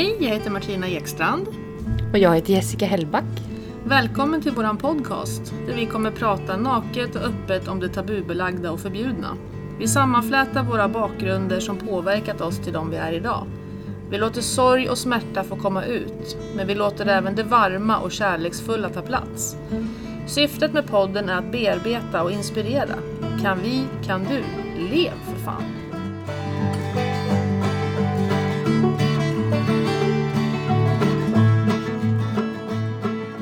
Hej, jag heter Martina Ekstrand. Och jag heter Jessica Hellback. Välkommen till våran podcast där vi kommer prata naket och öppet om det tabubelagda och förbjudna. Vi sammanflätar våra bakgrunder som påverkat oss till de vi är idag. Vi låter sorg och smärta få komma ut, men vi låter även det varma och kärleksfulla ta plats. Syftet med podden är att bearbeta och inspirera. Kan vi, kan du. Lev för fan!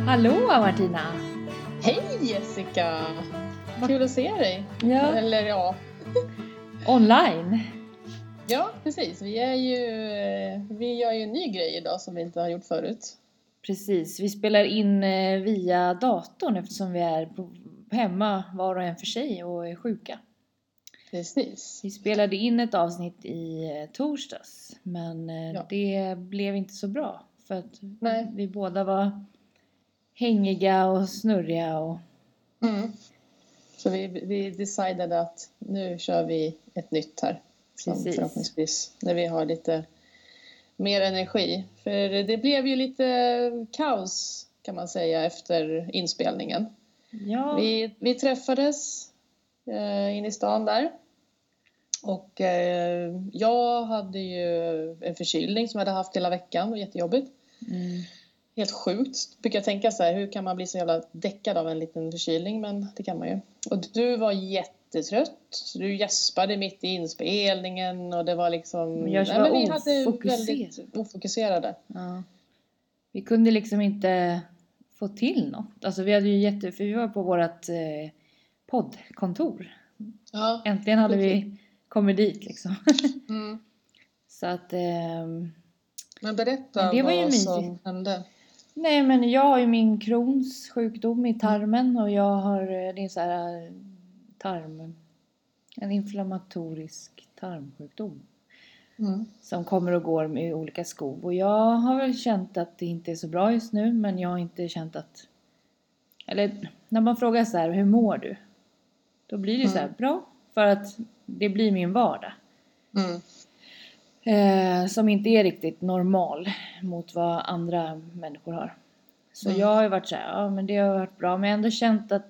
Hallå Martina! Hej Jessica! Kul att se dig. Ja. Eller ja. Online. Ja, precis. Vi, är ju, vi gör ju en ny grej idag som vi inte har gjort förut. Precis, vi spelar in eh, via datorn eftersom vi är hemma var och en för sig och är sjuka. Precis. Vi spelade in ett avsnitt i eh, torsdags men eh, Ja. det blev inte så bra för att Nej. vi båda var hängiga och snurriga och Mm. Så vi, vi decidade att nu kör vi ett nytt här. Som förhoppningsvis, när vi har lite mer energi. För det blev ju lite kaos kan man säga efter inspelningen. ja, Vi, vi träffades eh, inne i stan där. Och eh, jag hade ju en förkylning som jag hade haft hela veckan. Det var jättejobbigt. mm, Helt sjukt. Brukar jag tänka så här, hur kan man bli så jävla däckad av en liten förkylning? Men det kan man ju. Och du var jättetrött. Så du gäspade mitt i inspelningen och det var liksom... Men jag Nej, var men vi hade ofokuserad. väldigt ofokuserade. ja. Vi kunde liksom inte få till något. Alltså vi hade ju jätte... För vi var på vårt eh, poddkontor. Ja. Äntligen hade vi kommit dit liksom. Mm. Så att... ehm, Men berätta Men det var ju vad som hände. Nej men jag har ju min Crohns sjukdom i tarmen och jag har eh, det är så här eh, tarm... En inflammatorisk tarmsjukdom. Mm. Som kommer och går med olika skov. Och jag har väl känt att det inte är så bra just nu men jag har inte känt att... Eller när man frågar så här, hur mår du? Då blir det så här, Mm. bra. För att det blir min vardag. Mm. Eh, som inte är riktigt normal mot vad andra människor har. Så Mm. jag har ju varit så här, ja men det har varit bra. Men jag har ändå känt att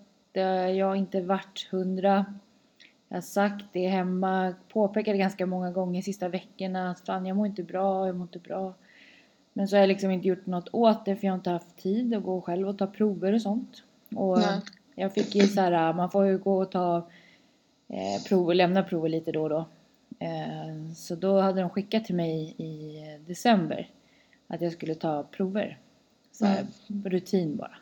jag inte varit hundra. Jag har sagt det hemma, påpekade ganska många gånger sista veckorna att fan jag mår inte bra, jag mår inte bra. Men så har jag liksom inte gjort något åt det för jag har inte haft tid att gå själv och ta prover och sånt. Och Nej. jag fick ju så här, man får ju gå och ta eh, prover, lämna prover lite då och då. Eh, så då hade de skickat till mig i december att jag skulle ta prover. Så här, rutin bara.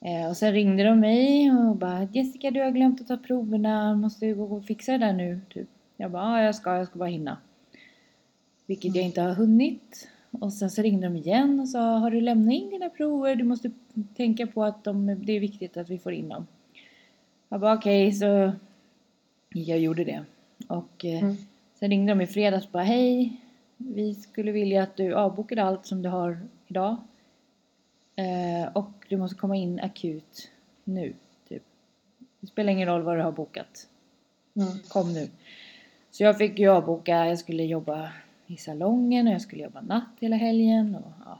Eh, och sen ringde de mig och bara Jessica du har glömt att ta proverna, måste du gå och fixa det där nu? Typ. Jag bara ja jag ska, jag ska bara hinna. Vilket jag inte har hunnit. Och sen så ringde de igen och sa har du lämnat in dina prover? Du måste tänka på att de, det är viktigt att vi får in dem. Jag bara okej så jag gjorde det. Och eh, Mm. sen ringde de i fredags och bara hej. Vi skulle vilja att du avbokade allt som du har idag. Eh, och du måste komma in akut nu. Typ. Det spelar ingen roll vad du har bokat. Mm. Kom nu. Så jag fick ju avboka. Jag skulle jobba i salongen och jag skulle jobba natt hela helgen. Och, ja.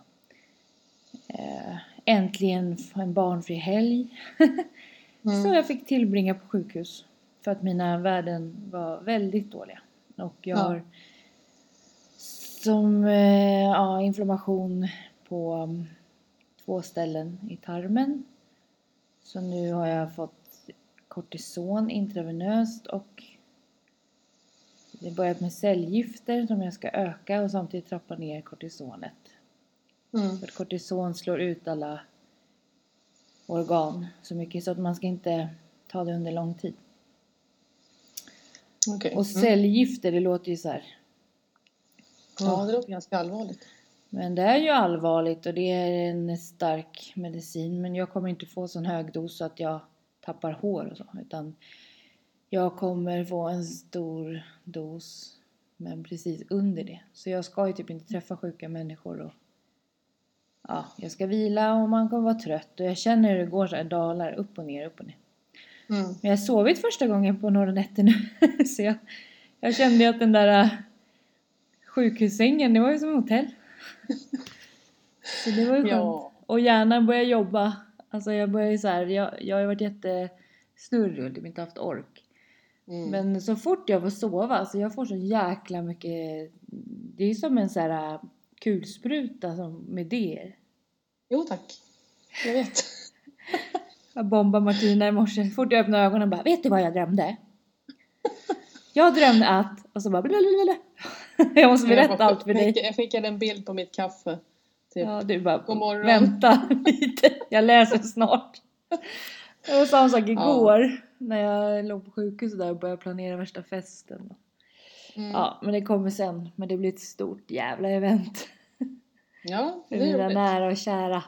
eh, äntligen en barnfri helg. Mm. Så jag fick tillbringa på sjukhus. För att mina värden var väldigt dåliga. Och jag Ja. har som eh, ja, inflammation på mm, två ställen i tarmen. Så nu har jag fått kortison intravenöst och det har börjat med cellgifter som jag ska öka och samtidigt trappa ner kortisonet. Mm. För kortison slår ut alla organ så mycket så att man ska inte ta det under lång tid. Okej. Och Mm. cellgifter, det låter ju så här. Ja, det låter ganska allvarligt. Men det är ju allvarligt och det är en stark medicin. Men jag kommer inte få sån hög dos så att jag tappar hår och så. Utan jag kommer få en stor dos. Men precis under det. Så jag ska ju typ inte träffa sjuka människor och ja, jag ska vila och man kommer vara trött. Och jag känner hur det går så här dalar upp och ner, upp och ner. Mm. Men jag har sovit första gången på några nätter nu. så jag, jag kände att den där äh, sjukhussängen, det var ju som hotell. Så det var ju skönt. Ja. Och hjärnan börjar jobba. Alltså jag börjar ju så här, jag, jag har ju varit jättesnurrig och typ inte haft ork. Mm. Men så fort jag får sova, så jag får så jäkla mycket, det är som en så här äh, kulspruta som med idéer. Jo tack. Jag vet. Jag bombade Martina i morse. Fort jag öppnade ögonen bara, vet du vad jag drömde? Jag drömde att, och så bara blablabla. Jag måste berätta allt för dig. Jag skickade en bild på mitt kaffe. Typ. Ja, du bara, God morgon. vänta lite, jag läser snart. Det var samma sak igår när jag låg på sjukhuset där och började planera värsta festen. Mm. Ja, men det kommer sen. Men det blir ett stort jävla event. ja, det För är mina roligt. nära och kära.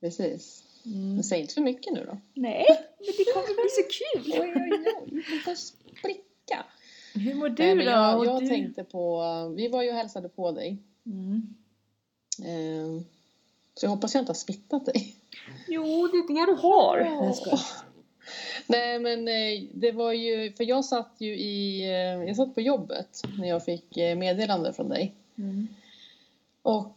Precis. Mm. Men säg inte för mycket nu då. Nej, men det kommer bli så kul! Oj, oj, oj. Du får spricka. Hur mår du Nej, då? jag, jag du? tänkte på... Vi var ju och hälsade på dig. Mm. Eh, så jag hoppas jag inte har smittat dig. Jo, det är det du har. Skojar. Nej men eh, det var ju, för jag satt ju i, eh, jag satt på jobbet när jag fick eh, meddelande från dig. Mm. Och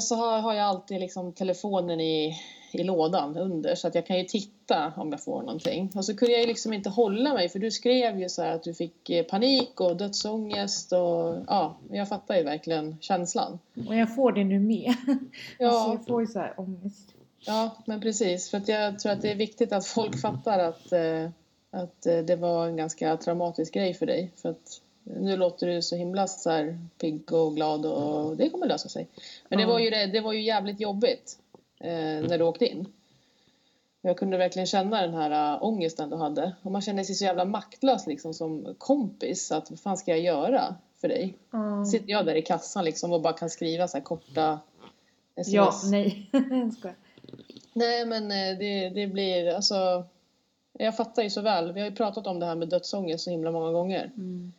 så har, har jag alltid liksom telefonen i, i lådan under så att jag kan ju titta om jag får någonting. Och så kunde jag ju liksom inte hålla mig för du skrev ju så att du fick eh, panik och dödsångest och ja, jag fattar ju verkligen känslan. Och jag får det nu med. Alltså, Ja, jag får ju så här ångest. ja men precis. För att jag tror att det är viktigt att folk fattar att, eh, att eh, det var en ganska traumatisk grej för dig. För att nu låter du så himla så här pigg och glad och det kommer lösa sig. Men det var ju, det, det var ju jävligt jobbigt eh, när du åkte in. Jag kunde verkligen känna den här äh, ångesten du hade. Och man kände sig så jävla maktlös liksom som kompis. Att vad fan ska jag göra för dig? Ja. Sitter jag där i kassan liksom och bara kan skriva så här korta sms. Ja, nej. Nej men eh, det, det blir alltså. Jag fattar ju så väl. Vi har ju pratat om det här med dödsångest så himla många gånger. Mm.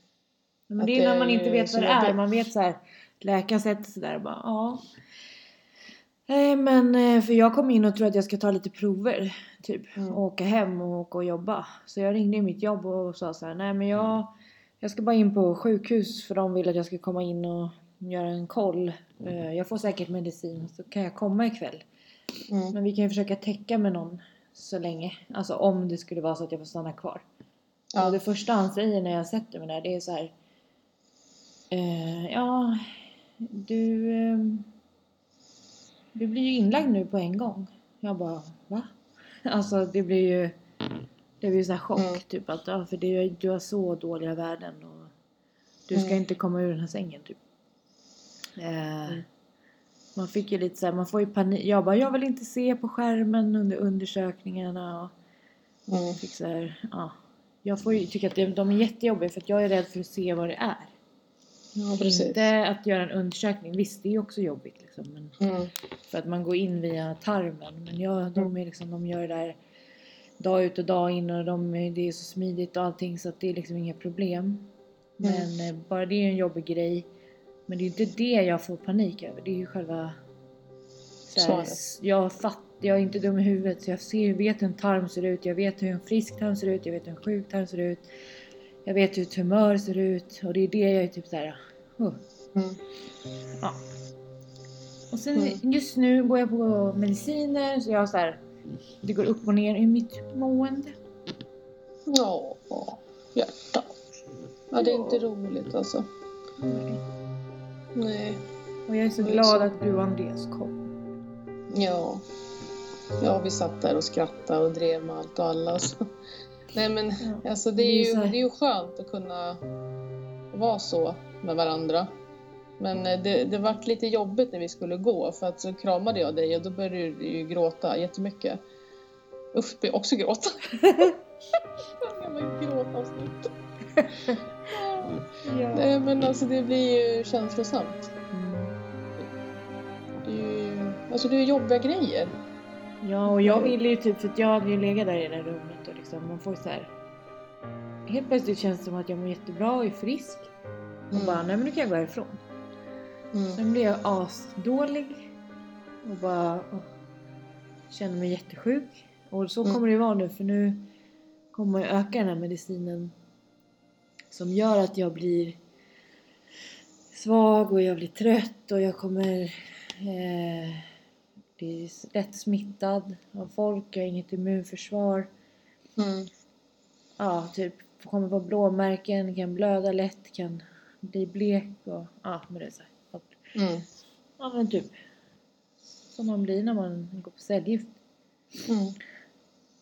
Men det är det när man inte ju vet vad det är. Man vet så här. Läkaren sätter sig där och bara ja. Nej men eh, för jag kom in och trodde att jag ska ta lite prover. Typ. Mm. Och åka hem och åka och jobba. Så jag ringde i mitt jobb och sa så här. Nej men jag. Jag ska bara in på sjukhus för de vill att jag ska komma in och göra en koll. Eh, Jag får säkert medicin så kan jag komma ikväll. Mm. Men vi kan ju försöka täcka med någon så länge. Alltså om det skulle vara så att jag får stanna kvar. Ja. Och det första han säger när jag sätter mig där det är så här. Eh, ja, du. ehm, du blir ju inlagd nu på en gång. Jag bara, va? Alltså det blir ju. Det blir så här chock Mm. typ att ja, för det, du har så dåliga värden och du ska Mm. inte komma ur den här sängen typ. Eh, Mm. Man fick ju lite så här, man får ju panik. Jag bara, jag vill inte se på skärmen under undersökningarna. Och Mm. fick så här, ja. Jag får ju tycka att de är jättejobbiga för att jag är rädd för att se vad det är. Ja. Inte att göra en undersökning. Visst, det är ju också jobbigt liksom. Men Mm. för att man går in via tarmen. Men jag, de, är liksom, de gör det där dag ut och dag in och de, det är så smidigt och allting så att det är liksom inga problem. Men eh, bara det är en jobbig grej. Men det är inte det jag får panik över. Det är ju själva... Så här, Svaret. s- jag fattar, jag är inte dum i huvudet så jag ser, vet hur en tarm ser ut. Jag vet hur en frisk tarm ser ut. Jag vet hur en sjuk tarm ser ut. Jag vet hur ett humör ser ut. Och det är det jag är typ såhär... Uh. Mm. Ja. Och sen Mm. just nu går jag på mediciner så jag så här. Det går upp och ner i mitt mående. Ja, hjärta. Ja, det är inte roligt alltså. Nej. Och jag är så är glad så. att du och Andreas kom. Ja. Ja, vi satt där och skrattade och drev med allt och alla. Alltså. Nej, men Ja. alltså, det, är så ju, det är ju skönt att kunna vara så med varandra. Men eh, det, det vart lite jobbigt när vi skulle gå för att så kramade jag dig och då började du ju gråta jättemycket. Usch, började också gråta. Gråtavsnitt. Ja. Nej men alltså det blir ju känslosamt. Mm. Det är ju, alltså det är ju jobbiga grejer. Ja, och jag ville ju typ, för att jag hade ju legat där i det där rummet och liksom, man får så här. Helt plötsligt känns det som att jag mår jättebra och är frisk. Och Mm. bara, nej men nu kan jag gå härifrån. Mm. Sen blir jag asdålig. Och bara åh, känner mig jättesjuk. Och så Mm. kommer det ju vara nu för nu kommer jag öka den här medicinen. Som gör att jag blir svag och jag blir trött och jag kommer eh, bli lätt smittad av folk. Jag har inget immunförsvar. Mm. Ja, typ kommer få blåmärken, kan blöda lätt, kan bli blek och ja, men det är så här. Mm. Ja men typ som man blir när man går på cellgift. Mm.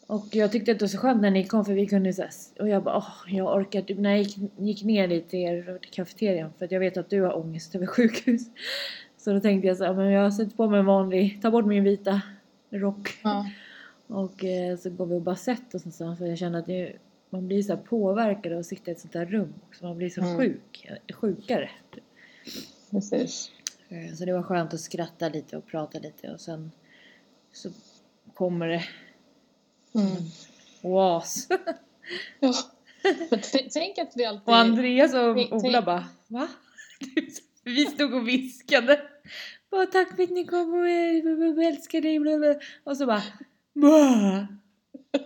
Och jag tyckte att det var så skönt när ni kom för vi kunde så här, och jag bara åh, jag orkar typ när jag gick, gick ner dit till er till kafeterian för att jag vet att du har ångest över sjukhus. Så då tänkte jag så här, men jag sätter på mig en vanlig, tar bort min vita rock Ja. och eh, så går vi och bara sätter oss någonstans för jag känner att det, man blir så påverkad av att sitta i ett sånt där rum också. Man blir så Mm. sjuk, sjukare. Precis. Eh, Så det var skönt att skratta lite och prata lite och sen så kommer det Mm. oas. Ja. Tänk att vi alltid... Och Andreas och Ola bara Va? Vi stod och viskade. Bara tack för att ni kom och eh, älskar dig. bla, bla." Och så bara "Bra."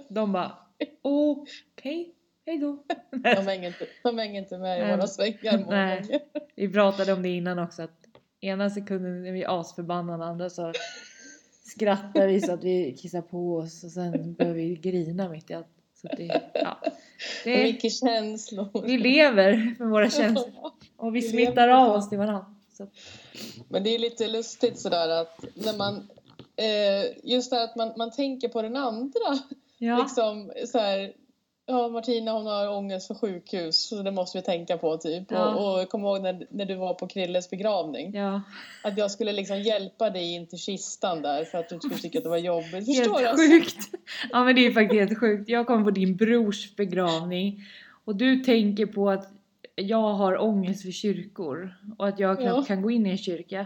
De bara okej, hejdå. De hänger inte, de hänger inte med i våra svängar Nej. Vi pratade om det innan också att ena sekunden är vi asförbannade andra så skrattar vi så att vi kissar på oss och sen börjar vi grina mitt i allt. Så det, ja. Det mycket känslor. vi lever med våra känslor och vi Vi smittar av oss till varandra. Så, Men det är lite lustigt sådär att när man... Eh, just det att man, man tänker på den andra. Ja, Liksom så här, Ja, Martina hon har ångest för sjukhus så det måste vi tänka på typ. Ja. Och, och kom ihåg när, när du var på Krilles begravning. ja. Att jag skulle liksom hjälpa dig in till kistan där för att du skulle tycka att det var jobbigt. Förstår du? Helt Alltså? sjukt. Ja men det är faktiskt helt sjukt. Jag kommer på din brors begravning och du tänker på att jag har ångest för kyrkor och att jag knappt Ja. kan gå in i en kyrka.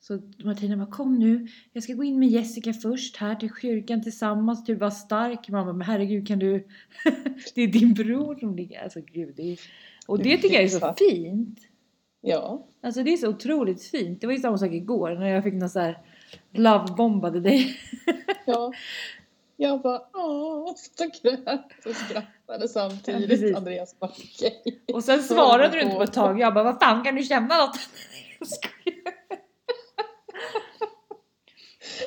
Så Martina bara kom nu, jag ska gå in med Jessica först här till kyrkan tillsammans, typ var stark. Mamma men herregud kan du, det är din bror som ligger, alltså gud det är... Och det tycker jag är så fint. Ja. Alltså det är så otroligt fint. Det var ju samma sak igår när jag fick någon så här lovebombade dig. ja. Jag bara åh, så grät och skrattade Ja, samtidigt. precis. Andreas bara okej. Och sen svarade du inte på. på ett tag. Jag bara, vad fan kan du känna något? Jag skojar.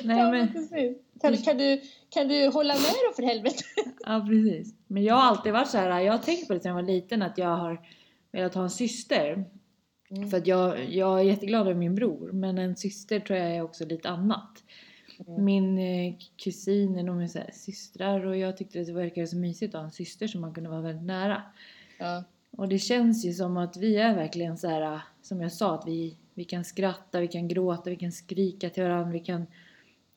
Nej Ja, men precis. Kan, kan, du, kan du hålla med då för helvete? ja precis. Men jag har alltid varit så här, jag har tänkt på det sedan jag var liten att jag har velat ha en syster. Mm. För att jag, jag är jätteglad över min bror. Men en syster tror jag är också lite annat. Mm. Min eh, kusin och så här, systrar och jag tyckte det verkade så mysigt att ha en syster som man kunde vara väldigt nära. Ja. Och det känns ju som att vi är verkligen så här, som jag sa, att vi, vi kan skratta, vi kan gråta, vi kan skrika till varandra, vi kan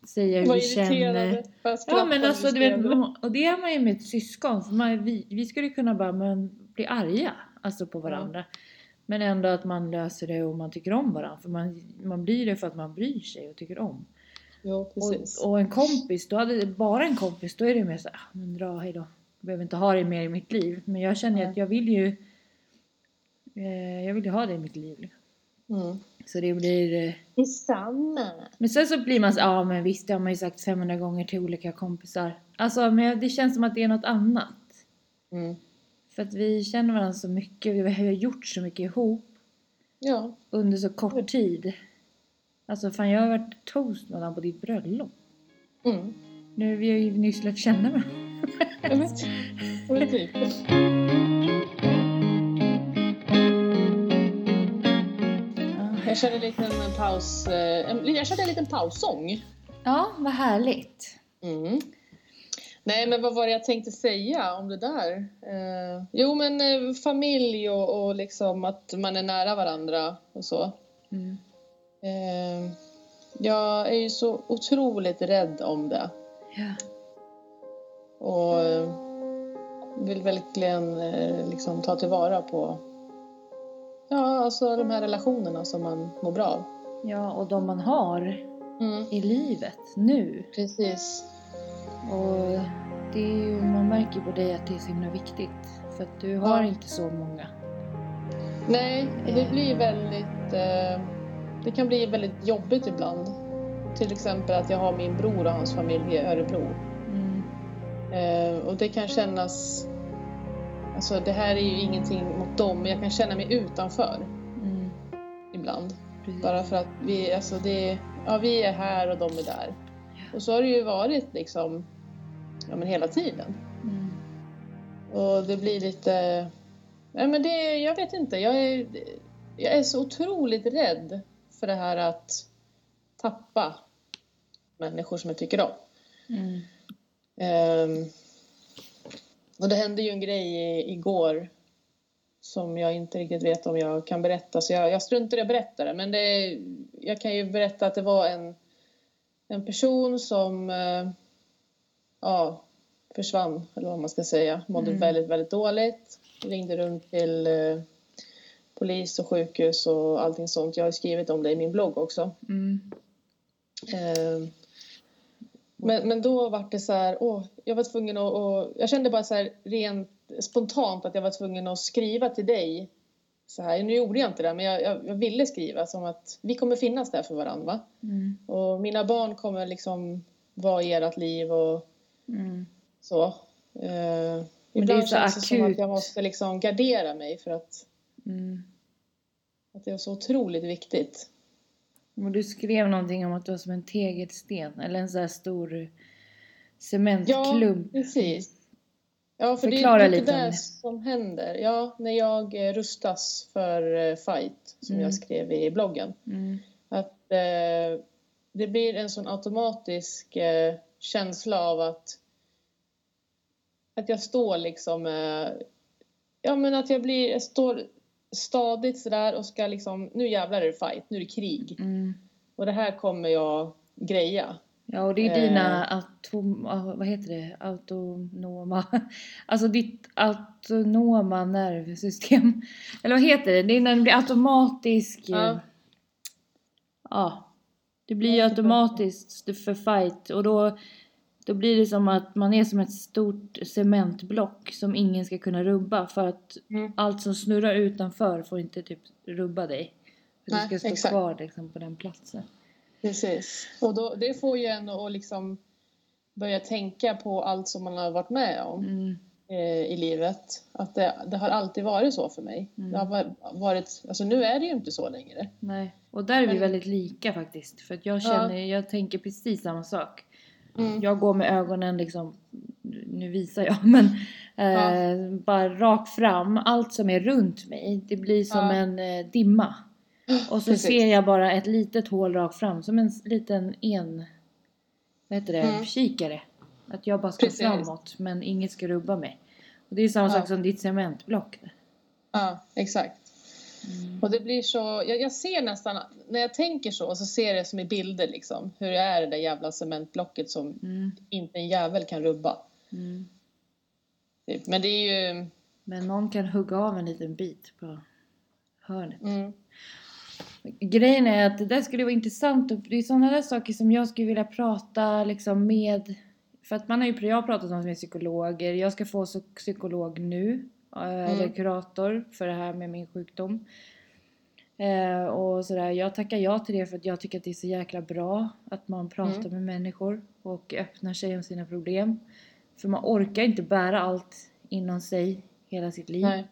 säga hur vi känner. Ja men alltså du vet, och det är man ju med ett syskon. För man, vi, vi skulle kunna bara men, bli arga alltså på varandra. Men ändå att man löser det och man tycker om varandra. För man, man blir det för att man bryr sig och tycker om. Jo, precis. Och, och en kompis, då hade bara en kompis, då är det mer såhär, ah, men dra hejdå. Jag behöver inte ha det mer i mitt liv. Men jag känner Nej. att jag vill ju eh, jag vill ju ha det i mitt liv. Mm. Så det blir... Eh, Detsamma. men sen så blir man så ja men visst det har man ju sagt 500 gånger till olika kompisar. Alltså men det känns som att det är något annat. Mm. För att vi känner varandra så mycket, vi har gjort så mycket ihop Ja. under så kort tid. Alltså fan jag har varit toast med honom på ditt bröllop. Mm. Nu, vi har ju nyss lärt känna varandra. Jag körde en liten paus. eh, Jag körde en liten paussång. Ja, vad härligt. Mm. Nej, men vad var det jag tänkte säga om det där? Eh, jo, men eh, familj och, och liksom att man är nära varandra och så. Mm. Jag är ju så otroligt rädd om det. Ja. Och vill verkligen liksom ta tillvara på ja, alltså de här relationerna som man mår bra av. ja, och de man har Mm, i livet nu. precis. Och det är ju, man märker på dig att det är så himla viktigt. För att du har Ja. inte så många. Nej, det blir väldigt... Eh, det kan bli väldigt jobbigt ibland. Till exempel att jag har min bror och hans familj i Örebro. Mm. Eh, och det kan kännas... Alltså det här är ju ingenting mot dem, men jag kan känna mig utanför. Mm. ibland. Precis. Bara för att vi, alltså det, ja, vi är här och de är där. Och så har det ju varit liksom ja, men hela tiden. Mm. Och det blir lite... Nej, men det, jag vet inte. Jag är, jag är så otroligt rädd för det här att tappa människor som jag tycker om. Mm. Ehm, och det hände ju en grej igår som jag inte riktigt vet om jag kan berätta, så jag, jag struntar i att berätta det. Men det, jag kan ju berätta att det var en, en person som eh, ja, försvann, eller vad man ska säga. Mådde Mm. väldigt, väldigt dåligt. Ringde runt till eh, polis och sjukhus och allting sånt. Jag har skrivit om det i min blogg också. Mm. Eh, men, men då var det så här, åh, jag var tvungen att, och, jag kände bara så här rent spontant att jag var tvungen att skriva till dig. Så här, nu gjorde jag inte det, men jag, jag, jag ville skriva som att vi kommer finnas där för varandra. Va? Mm. Och mina barn kommer liksom vara i ert liv och Mm. så. Eh, det är så känns det som att akut. jag måste liksom gardera mig för att, Mm. att det är så otroligt viktigt. Och du skrev någonting om att du var som en tegelsten eller en sån här stor cementklump. Precis. Ja, för Förklara det är lite det. som händer. Ja, när jag eh, rustas för eh, fight, som Mm. jag skrev i bloggen. Mm. Att eh, det blir en sån automatisk eh, känsla av att att jag står liksom eh, ja men att jag blir, jag står stadigt sådär och ska liksom, nu jävlar är det fight, nu är det krig. Mm. Och det här kommer jag greja. Ja, och det är Eh. dina atom... ah, Vad heter det? Autonoma... Alltså ditt autonoma nervsystem. Eller vad heter det? Det är när det blir automatisk... eh, Ja. Ja. Det blir ju automatiskt för fight och då, då blir det som att man är som ett stort cementblock som ingen ska kunna rubba för att Mm. allt som snurrar utanför får inte typ rubba dig. För Nej, du ska stå exakt. kvar liksom på den platsen. Precis. Och då, det får ju en att liksom börja tänka på allt som man har varit med om Mm. eh, i livet. Att det, det har alltid varit så för mig. Mm. Det har va- varit, alltså nu är det ju inte så längre. Nej, och där är vi Men- väldigt lika faktiskt. För att jag känner, jag tänker precis samma sak. Mm. Jag går med ögonen liksom, nu visar jag, men eh, bara rakt fram. Allt som är runt mig, det blir som Ja. en eh, dimma. Och så Precis. ser jag bara ett litet hål rakt fram, som en liten en, vad heter det, Mm. kikare. Att jag bara ska Precis. framåt, men inget ska rubba mig. Och det är samma Ja. sak som ditt cementblock. Ja, exakt. Mm. Och det blir så, jag, jag ser nästan, när jag tänker så, så ser jag det som i bilder liksom. Hur det är det där jävla cementblocket som Mm. inte en jävel kan rubba. Mm. Typ. Men det är ju, Men någon kan hugga av en liten bit på hörnet. mm, Grejen är att det där skulle vara intressant och det är sådana där saker som jag skulle vilja prata liksom med för att man har ju, jag har pratat om med psykologer, jag ska få psykolog nu eller kurator för det här med min sjukdom. Eh, och sådär, jag tackar ja till det för att jag tycker att det är så jäkla bra att man pratar Mm. med människor och öppnar sig om sina problem. För man orkar inte bära allt inom sig hela sitt liv. nej,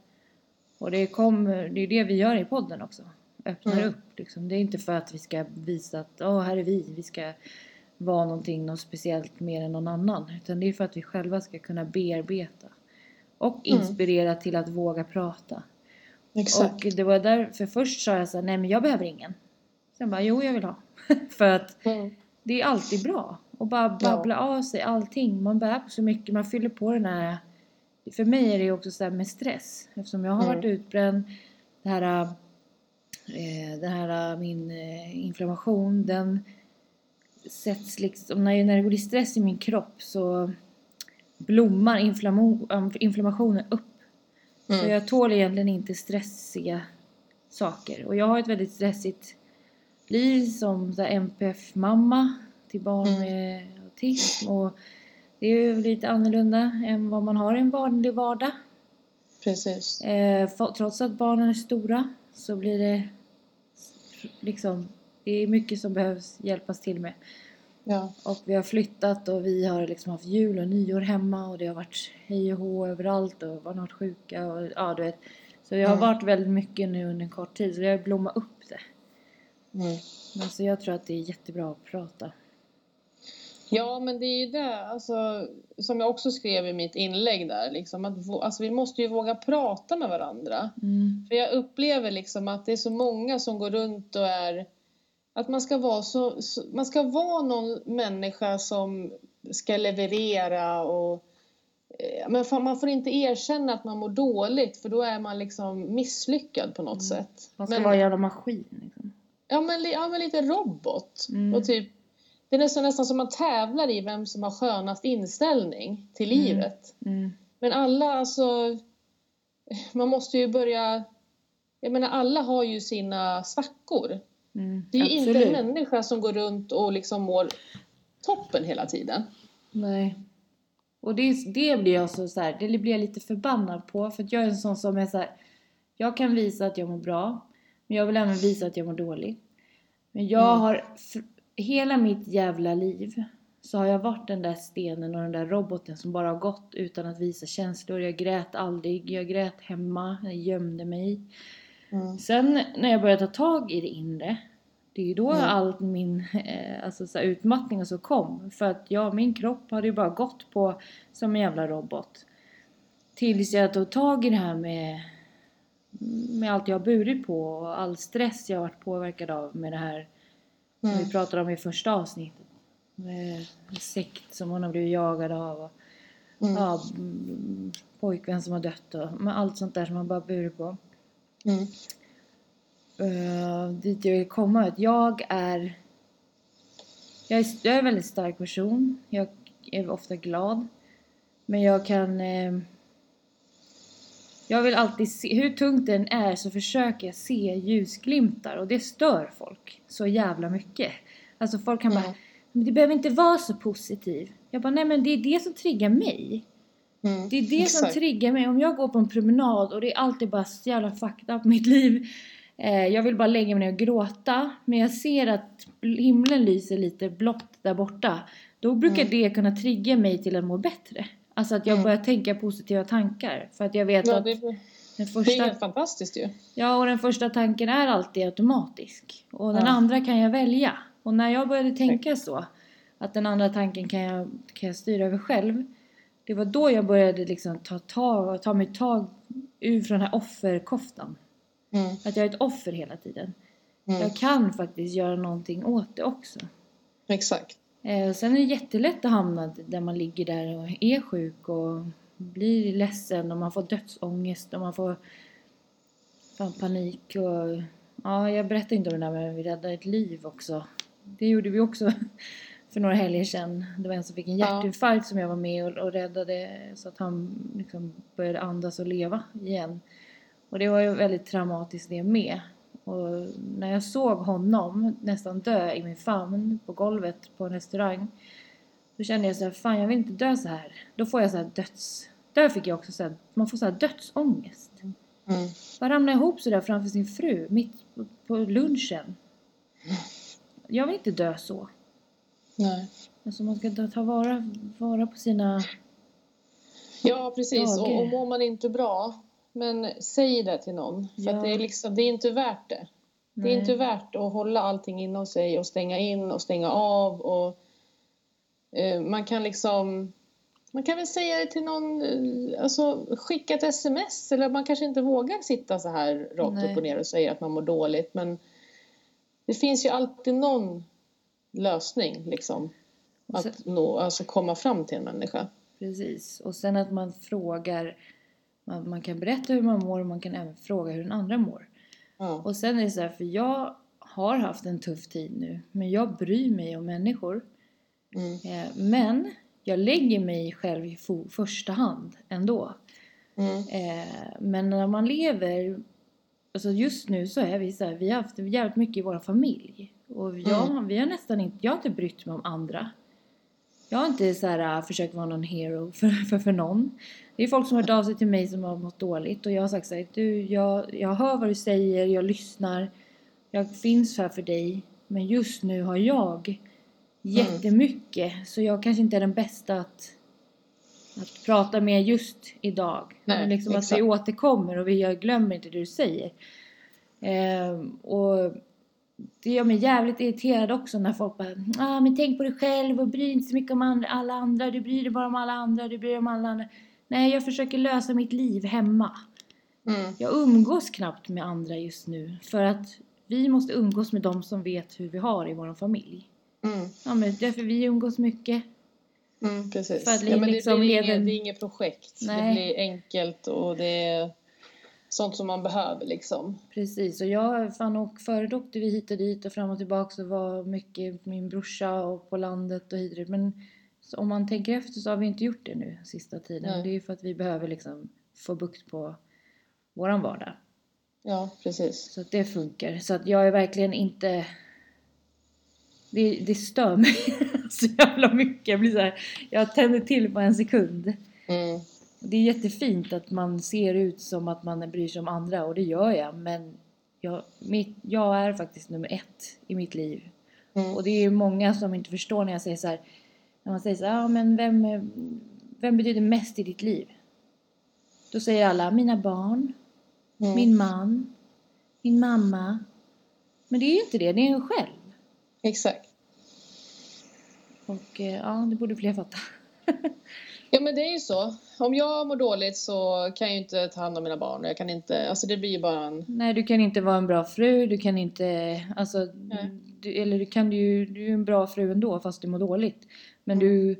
Och det, kommer, det är det vi gör i podden också. Öppnar Mm. upp liksom. Det är inte för att vi ska visa att Åh, här är vi, vi ska vara någonting något speciellt mer än någon annan. Utan det är för att vi själva ska kunna bearbeta. Och Mm. inspirera till att våga prata. exakt. Och det var därför först sa jag så här, nej men jag behöver ingen. Sen bara, jo jag vill ha. för att Mm, det är alltid bra. att bara babbla av sig allting. Man bär på så mycket, man fyller på den här... För mig är det ju också så här med stress. Eftersom jag har Mm. varit utbränd. Det här, eh, det här min eh, inflammation, den sätts liksom... När, när det blir stress i min kropp så blommar inflammation, inflammationen upp. Så mm, jag tål egentligen inte stressiga saker. Och jag har ett väldigt stressigt liv som så MPF-mamma till barn Mm. med autism. Och det är ju lite annorlunda än vad man har i en vanlig vardag. precis. Eh, för, trots att barnen är stora så blir det liksom, det är mycket som behövs hjälpas till med. Ja, Och vi har flyttat och vi har liksom haft jul och nyår hemma och det har varit hej och hå överallt och barn har varit sjuka och ja du vet. Så det har Mm. varit väldigt mycket nu under en kort tid så det har blommat upp det. Mm. Alltså jag tror att det är jättebra att prata. Ja, men det är ju det, alltså, som jag också skrev i mitt inlägg där, liksom, att alltså, vi måste ju våga prata med varandra. Mm. För jag upplever liksom att det är så många som går runt och är... Att man ska vara, så, så, man ska vara någon människa som ska leverera och... eh, Men man får inte erkänna att man mår dåligt för då är man liksom misslyckad på något sätt. Man ska Men- vara en jävla maskin liksom. Ja men, ja, men lite robot. Mm. Och typ, det är nästan, nästan som man tävlar i vem som har skönast inställning till Mm. livet. Mm. Men alla, alltså... Man måste ju börja... Jag menar, alla har ju sina svackor. Mm. Det är ju inte en människa som går runt och liksom mår toppen hela tiden. Nej. Och det, det blir jag så, så här, det blir jag lite förbannad på för att jag är en sån som är så här, jag kan visa att jag mår bra men jag vill även visa att jag mår dåligt. Men jag Mm. har, hela mitt jävla liv så har jag varit den där stenen och den där roboten som bara har gått utan att visa känslor. Jag grät aldrig, jag grät hemma, jag gömde mig. Sen när jag började ta tag i det inre, det är ju då Mm. all min eh, alltså, så här, utmattning och så kom. För att ja, min kropp hade ju bara gått på som en jävla robot. Tills jag tog tag i det här med, med allt jag har burit på och all stress jag har varit påverkad av med det här som Mm. vi pratade om i första avsnittet. Med sekt som hon har blivit jagad av och Mm. ja, mm, pojkvän som har dött och med allt sånt där som man bara burit på. Mm. Uh, dit jag vill komma att jag är jag är, jag är en väldigt stark person. Jag är ofta glad. Men jag kan... Eh, jag vill alltid se, hur tungt den är så försöker jag se ljusglimtar och det stör folk så jävla mycket. Alltså folk kan bara, Mm. men det behöver inte vara så positiv. Jag bara, nej men det är det som triggar mig. Mm. Det är det som Exakt. triggar mig. Om jag går på en promenad och det är alltid bara så jävla fucked up mitt liv. Eh, jag vill bara lägga mig ner och gråta. Men jag ser att himlen lyser lite blått där borta. Då brukar Mm. det kunna trigga mig till att må bättre. Alltså att jag Mm. börjar tänka positiva tankar. För att jag vet Ja, att det, den det är första... helt fantastiskt ju. Ja, och den första tanken är alltid automatisk. Och den Ja. andra kan jag välja. Och när jag började tänka så, att den andra tanken kan jag, kan jag styra över själv. Det var då jag började liksom ta, tag, ta mig tag ur från den här offerkoftan. Mm. Att jag är ett offer hela tiden. Mm. Jag kan faktiskt göra någonting åt det också. Exakt. Eh, sen är det jättelätt att hamna där man ligger där och är sjuk och blir ledsen och man får dödsångest och man får fan panik och ja, jag berättade inte om det där att vi räddade ett liv också. Det gjorde vi också för några helger sedan. Det var en som fick en Ja. hjärtinfarkt som jag var med och, och räddade så att han liksom började andas och leva igen. Och det var ju väldigt traumatiskt det med. Och när jag såg honom nästan dö i min famn på golvet på en restaurang. Då kände jag så här, fan jag vill inte dö så här. Då får jag så här döds... Där fick jag också så här, man får så här dödsångest. Mm. Man ramlar ihop så där framför sin fru mitt på lunchen. Jag vill inte dö så. Nej. Alltså man ska ta- ta vara, vara på sina... Ja, precis. Dagar. Och, och mår man inte bra, men säg det till någon. För Ja. att det, är liksom, det är inte värt det. Det Nej. är inte värt att hålla allting inom sig och stänga in och stänga av. Och, eh, man kan liksom... Man kan väl säga det till någon, eh, alltså skicka ett sms eller man kanske inte vågar sitta så här rakt Nej. upp och ner och säga att man mår dåligt men det finns ju alltid någon lösning liksom Och sen- att nå, alltså komma fram till en människa. Precis. Och sen att man frågar... Man, man kan berätta hur man mår och man kan även fråga hur den andra mår. Ja. Och sen är det så här, för jag har haft en tuff tid nu. Men jag bryr mig om människor. Mm. Eh, men jag lägger mig själv i första hand ändå. Mm. Eh, men när man lever... Alltså just nu så är vi så här, vi har haft jävligt mycket i vår familj. Och jag, vi har nästan inte, jag har inte brytt mig om andra. Jag har inte så här, äh, försökt vara någon hero för, för, för någon. Det är folk som har hört av sig till mig som har mått dåligt och jag har sagt så här, du, jag, jag hör vad du säger, jag lyssnar, jag finns här för dig. Men just nu har jag jättemycket så jag kanske inte är den bästa att, att prata med just idag. Nej, Men liksom att exakt. vi återkommer och vi, jag glömmer inte det du säger. Ehm, och det gör mig jävligt irriterad också när folk bara ah, men tänk på dig själv och bry dig inte så mycket om andra, alla andra, du bryr dig bara om alla andra, du bryr dig om alla andra. Nej, jag försöker lösa mitt liv hemma. Mm. Jag umgås knappt med andra just nu för att vi måste umgås med de som vet hur vi har i vår familj. Mm. Ja, men därför vi umgås mycket. Mm, precis. För att ja, men det, liksom blir leder- inget, det är inget projekt. Nej. Det blir enkelt och det är sånt som man behöver liksom. Precis, och jag fan och förr åkte vi hit och dit och fram och tillbaka och var mycket min brorsa och på landet och hit och dit. Men om man tänker efter så har vi inte gjort det nu sista tiden. Nej. Det är ju för att vi behöver liksom få bukt på våran vardag. Ja, precis. Så att det funkar. Så att jag är verkligen inte... Det, det stör mig så jävla mycket. Jag blir så här, jag tänder till på en sekund. Mm. Det är jättefint att man ser ut som att man bryr sig om andra och det gör jag. Men jag, mitt, jag är faktiskt nummer ett i mitt liv. Mm. Och det är ju många som inte förstår när jag säger så här. När man säger så här, ja men vem, vem betyder mest i ditt liv? Då säger alla, mina barn, Mm. min man, min mamma. Men det är ju inte det, det är en själv. Exakt. Och eh, ja, det borde fler fatta. Ja men det är ju så. Om jag mår dåligt så kan jag ju inte ta hand om mina barn. Jag kan inte, alltså det blir ju bara en... Nej, du kan inte vara en bra fru, du kan inte, alltså, du, eller du kan ju, du är ju en bra fru ändå fast du mår dåligt. Men du,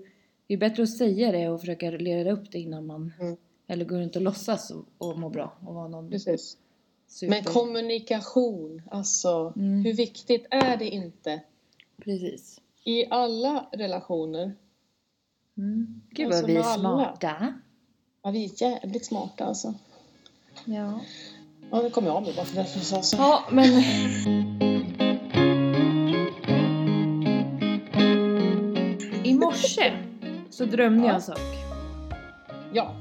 det är bättre att säga det och försöka leda upp det innan man, Mm. eller gå runt och låtsas och, och må bra och vara någon Precis. super. Men kommunikation, alltså Mm. hur viktigt är det inte? Precis. I alla relationer. Mm. Gud Alltså vad vi är smarta. Ja, vi är jävligt smarta alltså. Ja. Ja, nu kommer jag av mig bara för att jag sa så. Ja, men... I morse så drömde jag Ja. en sak. Ja,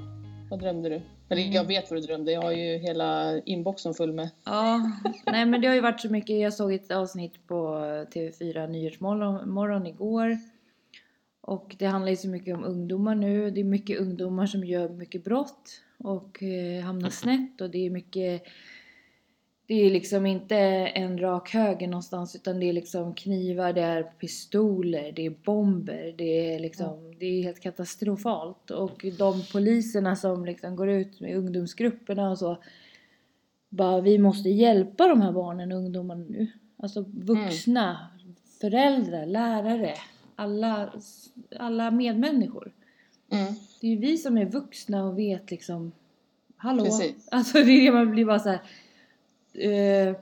vad drömde du? Eller jag vet vad du drömde. Jag har ju hela inboxen full med. Ja, nej men det har ju varit så mycket. Jag såg ett avsnitt på TV4 Nyhetsmorgon morgon igår. Och det handlar ju så mycket om ungdomar nu. Det är mycket ungdomar som gör mycket brott och eh, hamnar snett och det är mycket det är liksom inte en rak höger någonstans utan det är liksom knivar, det är pistoler, det är bomber, det är liksom, det är helt katastrofalt. Och de poliserna som liksom går ut med ungdomsgrupperna och så bara vi måste hjälpa de här barnen och ungdomarna nu. Alltså vuxna, föräldrar, lärare, alla, alla medmänniskor. Mm. Det är ju vi som är vuxna och vet liksom Hallå? Precis. Alltså det är det man blir bara så här. eh,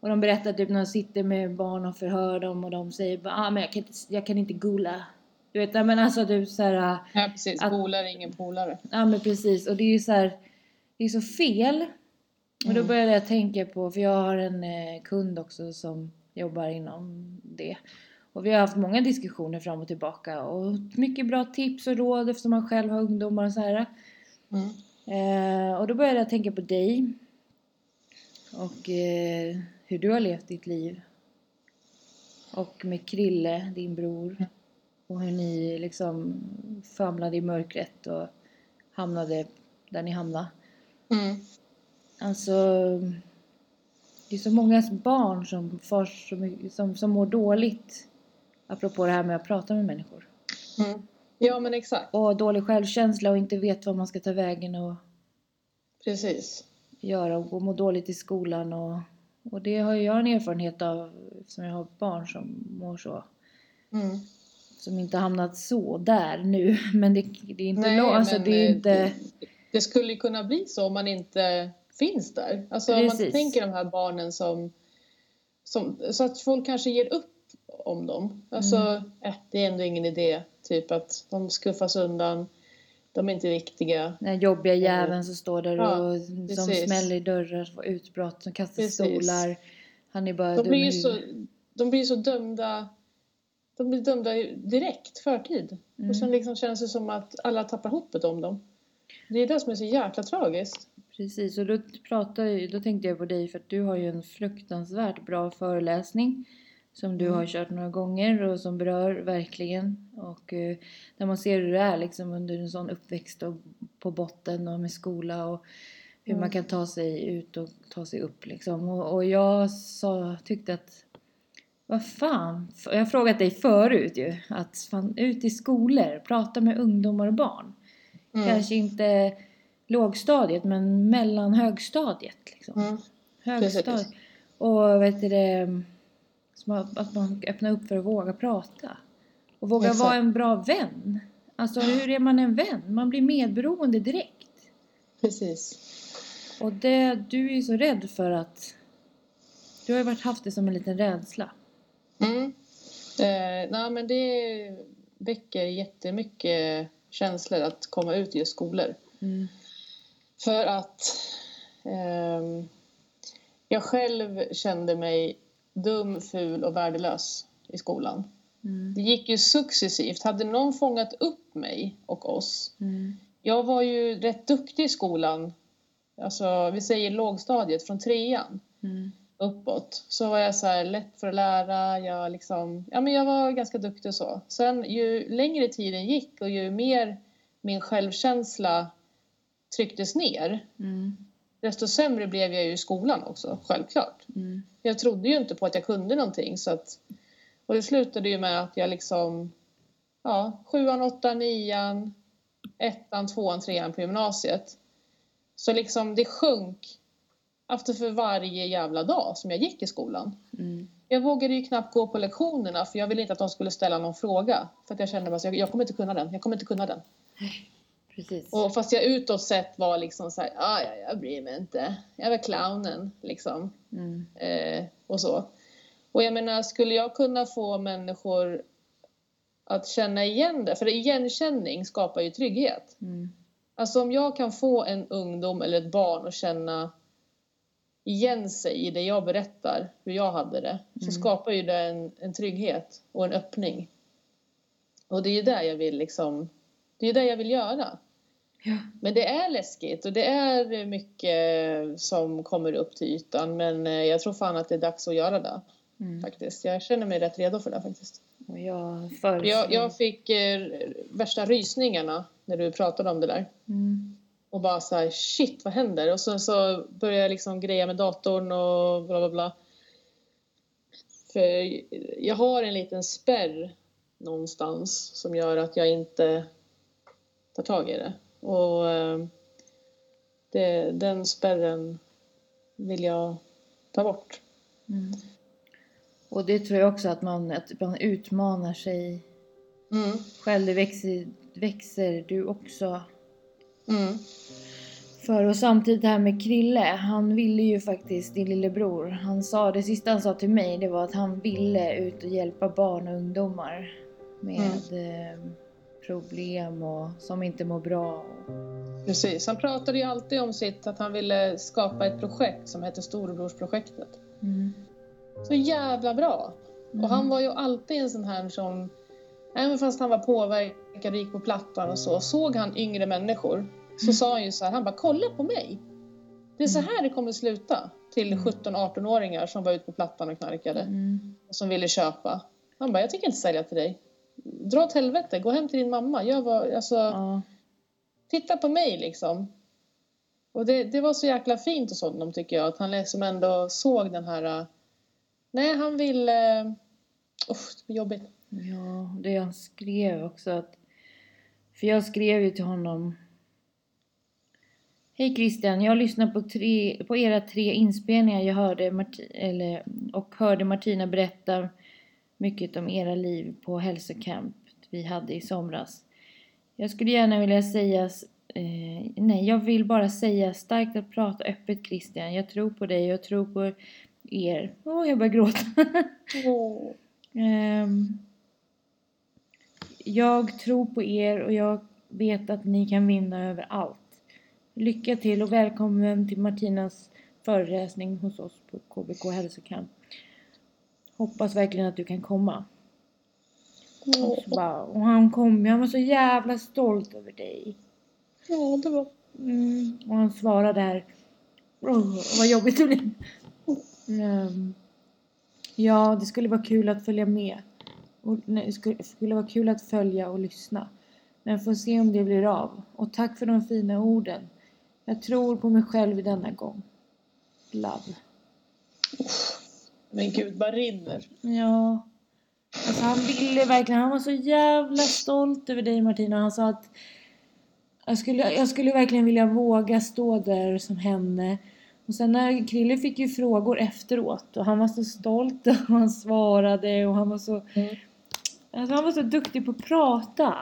och de berättar typ när de sitter med barn och förhör dem och de säger bara ah, men jag kan inte, jag kan inte gola. Du vet, men alltså typ så här. Ja, precis. Att- är ingen polare. Ja men precis och det är ju så här. Det är så fel. Och då Mm. började jag tänka på, för jag har en eh, kund också som jobbar inom det. Och vi har haft många diskussioner fram och tillbaka och mycket bra tips och råd eftersom man själv har ungdomar och så här. Mm. Eh, och då började jag tänka på dig. Och eh, hur du har levt ditt liv. Och med Krille, din bror. Och hur ni liksom famlade i mörkret och hamnade där ni hamnade. Mm. Alltså, det är så många barn som, far mycket, som, som mår dåligt. Apropå det här med att prata med människor. Mm. Ja, men exakt. Och dålig självkänsla och inte vet vad man ska ta vägen och Precis. göra och må dåligt i skolan och, och det har ju jag en erfarenhet av eftersom jag har barn som mår så. Mm. Som inte hamnat så där nu men det, det är inte Nej, långt, alltså det är eh, inte... Det, det skulle ju kunna bli så om man inte finns där. Alltså om man Precis. tänker de här barnen som, som... Så att folk kanske ger upp om dem. Alltså, Mm. eh, det är ändå ingen idé. Typ att de skuffas undan. De är inte viktiga. Den jobbiga jäveln som står där Ja, och som precis. smäller i dörrar, får utbrott, som kastar Precis. stolar. Han är bara De blir ju så, de blir så dömda. De blir dömda direkt, förtid. Mm. Och sen liksom känns det som att alla tappar hoppet om dem. Det är det som är så jäkla tragiskt. Precis, och då, pratade, då tänkte jag på dig för att du har ju en fruktansvärt bra föreläsning som du Mm. har kört några gånger och som berör verkligen. Och eh, där man ser hur det är liksom under en sån uppväxt och på botten och med skola och hur Mm. man kan ta sig ut och ta sig upp liksom. Och, och jag sa, tyckte att vad fan, jag har frågat dig förut ju, att fan, ut i skolor, prata med ungdomar och barn. Mm. Kanske inte lågstadiet, men mellan högstadiet liksom. Mm. Högstadiet. Och vet du det, som att man öppnar upp för att våga prata. Och våga Exakt. vara en bra vän. Alltså hur är man en vän? Man blir medberoende direkt. Precis. Och det, du är ju så rädd för att... Du har ju varit haft det som en liten rädsla. Mm. Eh, nej, men det väcker jättemycket känslor att komma ut i skolor. Mm. För att ehm, jag själv kände mig dum, ful och värdelös i skolan. Mm. Det gick ju successivt. Hade någon fångat upp mig och oss. Mm. Jag var ju rätt duktig i skolan. Alltså, vi säger lågstadiet, från trean Mm. uppåt. Så var jag så här lätt för att lära. Jag, liksom, ja, men jag var ganska duktig och så. Sen ju längre tiden gick och ju mer min självkänsla trycktes ner. Mm. Desto sämre blev jag ju i skolan också, självklart. Mm. Jag trodde ju inte på att jag kunde någonting. Så att, och det slutade ju med att jag liksom... Ja, sjuan, åttan, nian, ettan, tvåan, trean på gymnasiet. Så liksom det sjönk efter för varje jävla dag som jag gick i skolan. Mm. Jag vågade ju knappt gå på lektionerna för jag ville inte att de skulle ställa någon fråga. För att jag kände bara att jag, jag kommer inte kunna den, jag kommer inte kunna den. Precis. Och fast jag utåt sett var liksom såhär, ah, ja, jag bryr mig inte. Jag var clownen liksom. Mm. Eh, och så. Och jag menar, skulle jag kunna få människor att känna igen det? För igenkänning skapar ju trygghet. Mm. Alltså om jag kan få en ungdom eller ett barn att känna igen sig i det jag berättar, hur jag hade det, så Mm. skapar ju det en, en trygghet och en öppning. Och det är ju det jag vill liksom, det är det jag vill göra. Ja. Men det är läskigt och det är mycket som kommer upp till ytan men eh, jag tror fan att det är dags att göra det Mm. faktiskt. Jag känner mig rätt redo för det faktiskt. Och jag föreslår... Jag, jag fick eh, värsta rysningarna när du pratade om det där. Mm. Och bara så här, shit vad händer? Och så, så började jag liksom greja med datorn och bla bla bla. För jag har en liten spärr någonstans som gör att jag inte tar tag i det. Och eh, det, den spärren vill jag ta bort. Mm. Och det tror jag också att man, att man utmanar sig Mm. själv. Det växer, växer du också. Mm. För och samtidigt det här med Krille, han ville ju faktiskt, din lillebror, han sa, det sista han sa till mig det var att han ville ut och hjälpa barn och ungdomar med eh, problem och som inte mår bra. Precis. Han pratade ju alltid om sitt, att han ville skapa ett projekt som hette Storebrorsprojektet. Mm. Så jävla bra! Mm. Och han var ju alltid en sån här som, även fast han var påverkad och gick på plattan och så, såg han yngre människor så sa han ju så här, han bara kolla på mig! Det är så här det kommer sluta till 17-18-åringar som var ute på plattan och knarkade Mm. och som ville köpa. Han bara, jag tänker inte sälja till dig. Dra åt helvete, gå hem till din mamma. Gör vad, alltså, Ja. titta på mig liksom. Och det, det var så jäkla fint hos honom tycker jag, att han liksom ändå såg den här... äh, Nej, han ville... Usch, det blir jobbigt. Ja, det han skrev också att... För jag skrev ju till honom... Hej Christian, jag lyssnade på, tre, på era tre inspelningar jag hörde Marti, eller, och hörde Martina berätta mycket om era liv på hälsocamp vi hade i somras. Jag skulle gärna vilja säga... Eh, nej, jag vill bara säga starkt att prata öppet Christian. Jag tror på dig, jag tror på er. Åh, jag börjar gråta. Åh. Ehm, jag tror på er och jag vet att ni kan vinna över allt. Lycka till och välkommen till Martinas föreläsning hos oss på KBK hälsokamp. Hoppas verkligen att du kan komma. Och, så bara, och han kom, han var så jävla stolt över dig. Ja, det var... Mm, och han svarade där. Oh, vad jobbigt det blev. Ehm, ja, det skulle vara kul att följa med. Och, nej, det skulle, skulle vara kul att följa och lyssna. Men får se om det blir av. Och tack för de fina orden. Jag tror på mig själv denna gång. Love. Men gud, bara rinner. Ja. Alltså han ville verkligen, han var så jävla stolt över dig Martina. Han sa att jag skulle, jag skulle verkligen vilja våga stå där som henne. Och sen när Krille fick ju frågor efteråt och han var så stolt och han svarade och han var så... Mm. Alltså han var så duktig på att prata,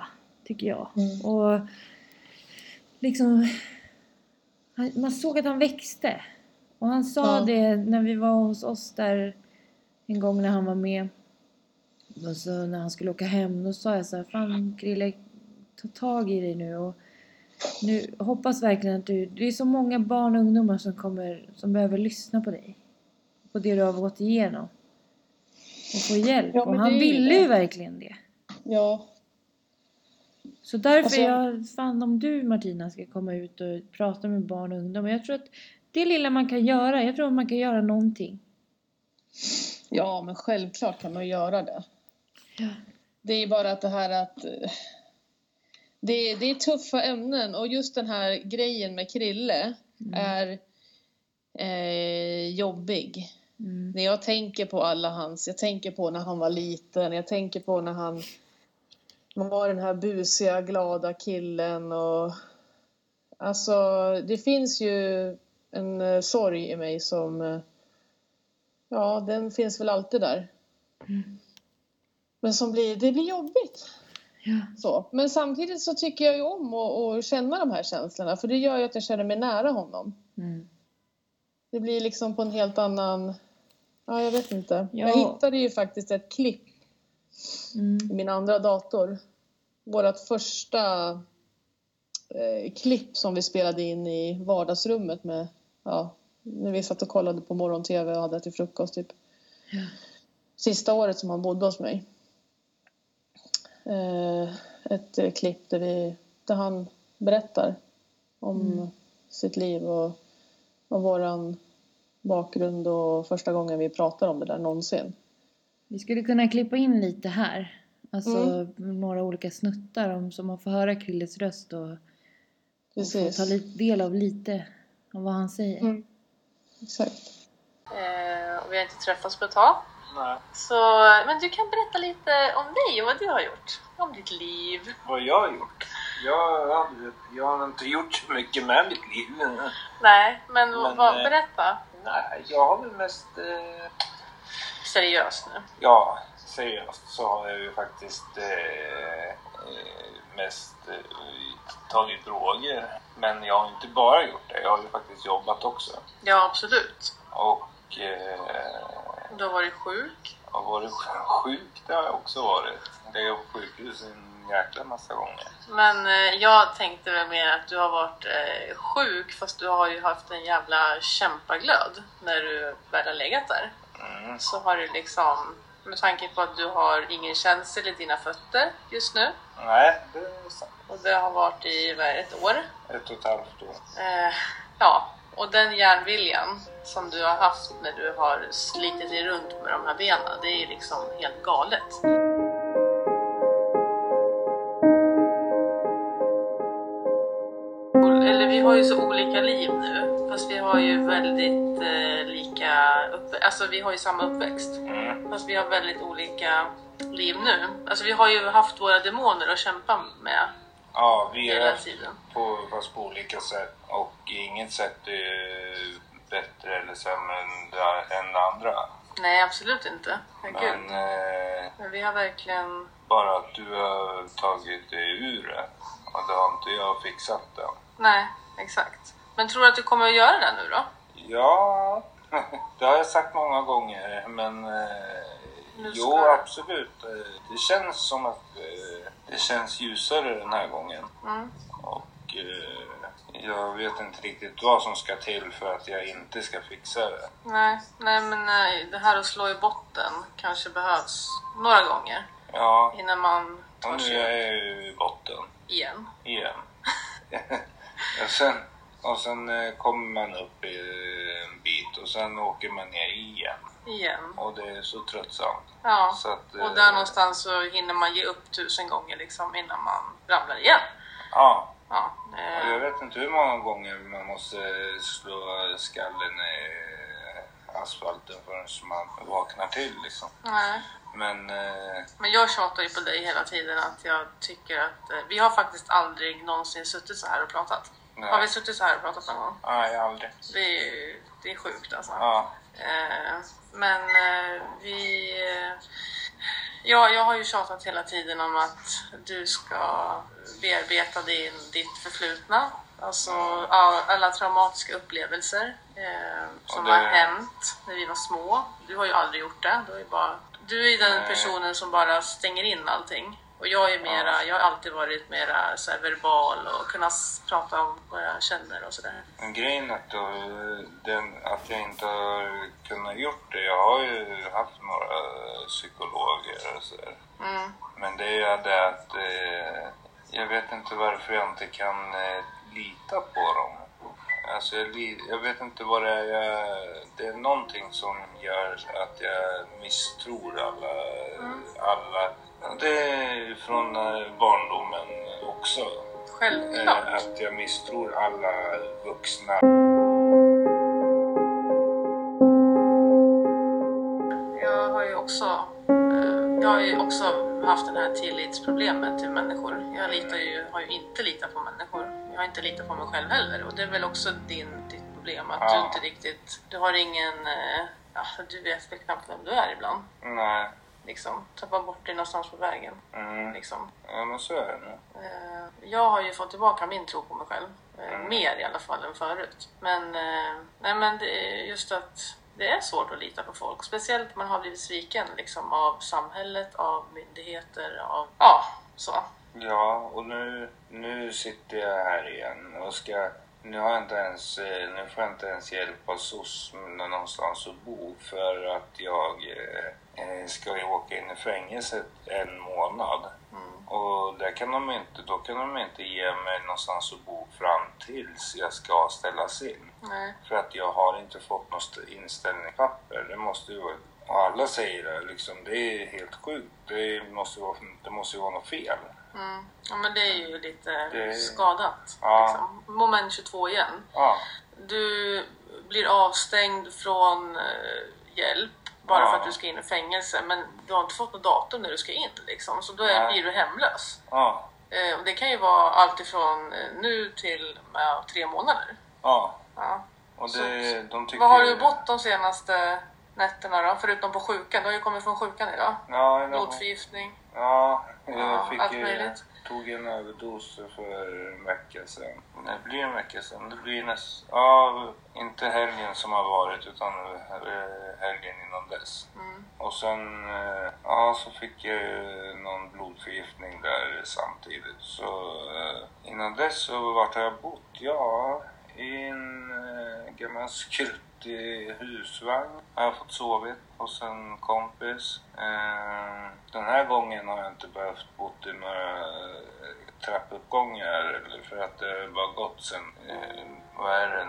tycker jag. Mm. Och liksom... Man såg att han växte. Och han sa Ja. det när vi var hos oss där en gång när han var med. Och så när han skulle åka hem, då sa jag så här, fan Krille, ta tag i dig nu och nu hoppas verkligen att du, det är så många barn och ungdomar som kommer, som behöver lyssna på dig. På det du har gått igenom. Och få hjälp. Ja, och han ville ju verkligen det. Ja, Så därför Alltså- jag, fan om du Martina ska komma ut och prata med barn och ungdomar. Jag tror att det lilla man kan göra, jag tror man kan göra någonting. ja, men självklart kan man göra det. Ja. Det är bara att det här att... eh, Det, det är tuffa ämnen och just den här grejen med Krille är eh, jobbig. Mm. När jag tänker på alla hans, jag tänker på när han var liten, jag tänker på när han var den här busiga, glada killen och alltså det finns ju en eh, sorg i mig som eh, ja, den finns väl alltid där. Mm. Men som blir, det blir jobbigt. Ja. Så. Men samtidigt så tycker jag ju om att, att känna de här känslorna för det gör ju att jag känner mig nära honom. Mm. Det blir liksom på en helt annan... Ja, jag vet inte. Ja. Jag hittade ju faktiskt ett klipp Mm. i min andra dator. Vårt första eh, klipp som vi spelade in i vardagsrummet med... Ja, när vi satt och kollade på morgon-tv och hade till frukost typ. Ja. Sista året som han bodde hos mig. Eh, ett eh, klipp där, vi, där han berättar om Mm. sitt liv och, och våran bakgrund och första gången vi pratar om det där någonsin. Vi skulle kunna klippa in lite här. Alltså Mm. några olika snuttar om, så man får höra Krilles röst och, och få ta del av lite av vad han säger. Mm. Exakt. Eh, och vi har inte träffats på ett tag. Nej. Så, men du kan berätta lite om dig och vad du har gjort. Om ditt liv. Vad jag har gjort? Jag, har- jag har inte gjort så mycket med mitt liv. Nej, men, Men, vad, eh, berätta. Nej, jag har väl mest... Eh, Seriöst nu. ja, seriöst så har jag ju faktiskt eh, eh, mest eh, tagit droger. Men jag har inte bara gjort det, jag har ju faktiskt jobbat också. Ja, absolut. Och eh, Du har varit sjuk. har varit sjuk, det har jag också varit. Det är på sjukhus en jäkla massa gånger. Men eh, jag tänkte väl mer att du har varit eh, sjuk fast du har ju haft en jävla kämpaglöd när du väl har legat där. Mm. Så har du liksom, med tanke på att du har ingen känsel i dina fötter just nu Nej, det är sant. och det har varit i ett år. Ett och ett halvt år. Eh, ja, och den järnviljan som du har haft när du har slitit dig runt med de här benen, det är ju liksom helt galet. Eller vi har ju så olika liv nu, fast vi har ju väldigt eh, lika uppe, alltså vi har ju samma uppväxt. Mm. Fast vi har väldigt olika liv nu. Alltså vi har ju haft våra demoner att kämpa med Ja, vi är hela tiden. på, fast på olika sätt och inget sätt är bättre eller sämre än det, än det andra. Nej, absolut inte. Men eh, Men vi har verkligen... bara att du har tagit dig ur det och det har inte jag fixat det. Nej, exakt. Men tror du att du kommer att göra det nu då? Ja, det har jag sagt många gånger men eh, jo ska- absolut. Eh, Det känns som att eh, det känns ljusare den här gången. Mm. Och eh, jag vet inte riktigt vad som ska till för att jag inte ska fixa det. Nej, nej men nej, det här att slå i botten kanske behövs några gånger Ja, innan man tar och nu sig är jag ju i botten igen. igen. och sen, och sen eh, kommer man upp i en bit och sen åker man ner igen. Igen. Och det är så tröttsamt. Ja. Så att, Och eh, där någonstans så hinner man ge upp tusen gånger liksom innan man ramlar igen. Ja, Ja, jag eh, vet inte hur många gånger man måste slå skallen i asfalten förrän man vaknar till liksom. Nej. Men eh, Men jag tjatar ju på dig hela tiden att jag tycker att eh, vi har faktiskt aldrig någonsin suttit så här och pratat. Nej. Har vi suttit så här och pratat någon gång? nej, aldrig. Det är, ju- det är sjukt alltså. Ja, Eh, men eh, vi... Eh, ja, jag har ju tjatat hela tiden om att du ska bearbeta din, ditt förflutna. Alltså all- alla traumatiska upplevelser eh, som det- har hänt när vi var små. Du har ju aldrig gjort det. Du, har bara, du är den personen som bara stänger in allting. Och jag är mera, jag har alltid varit mera så verbal och kunnat prata om vad jag känner och sådär. men grejen att, då, den, att jag inte har kunnat gjort det. Jag har ju haft några psykologer och sådär. Mm. Men det är det att eh, jag vet inte varför jag inte kan eh, lita på dem. Alltså jag, jag vet inte vad det är. Jag, det är någonting som gör att jag misstror alla. alla. Det är från eh, barndomen också. Eh, Självklart. att jag misstror alla vuxna. Jag har ju också, eh, jag har ju också haft det här tillitsproblemet till människor. Jag litar ju, har ju inte litat på människor. Jag har inte litat på mig själv heller och det är väl också din, ditt problem att du Ja. inte riktigt, du har ingen, eh, ja, du vet väl knappt vem du är ibland. Nej. Liksom, tappar bort dig någonstans på vägen. Mm. Liksom. Ja men så är det nu. Eh, Jag har ju fått tillbaka min tro på mig själv. Eh, Mm. Mer i alla fall än förut. Men, eh, nej, men det är just att det är svårt att lita på folk. Speciellt när man har blivit sviken liksom, av samhället, av myndigheter, av... Ja, så. Ja, och nu, nu sitter jag här igen och ska... Nu, har jag inte ens, eh, nu får jag inte ens hjälp av SOS någonstans att bo för att jag eh, eh, ska ju åka in i fängelset en månad. Och där kan de inte, då kan de inte ge mig någonstans att bo fram tills jag ska ställas in. Nej. För att jag har inte fått något inställningspapper. Det måste ju vara... och Alla säger det liksom. Det är helt sjukt. Det måste vara, det måste ju vara något fel. Mm. Ja, men det är ju lite Det- skadat. Ja. Liksom. Moment 22 igen. Ja, Du blir avstängd från eh, hjälp bara Ja. för att du ska in i fängelse. Men du har inte fått något datum när du ska in. Liksom. Så då är, blir du hemlös. ja, Eh, och det kan ju vara allt ifrån eh, nu till ja, tre månader. ja. Ja. Och det, de tycker... Var har du bott de senaste nätterna då? Förutom på sjukan. Du har ju kommit från sjukan idag. Ja, Blodförgiftning. Ja, jag Ja, fick möjligt. tog en överdos för en vecka sedan. Det blir en vecka sedan. Det blir näst, ja, inte helgen som har varit utan eh, helgen innan dess. Mm. Och sen, eh, ja, så fick jag någon blodförgiftning där samtidigt. Så eh, innan dess så vart har jag bott? Ja, i en eh, gammal skruttig husvagn har jag fått sovit hos en kompis. Eh, den här gången har jag inte behövt bott i några eh, trappuppgångar eller för att det har bara gått sen, eh, vad är det,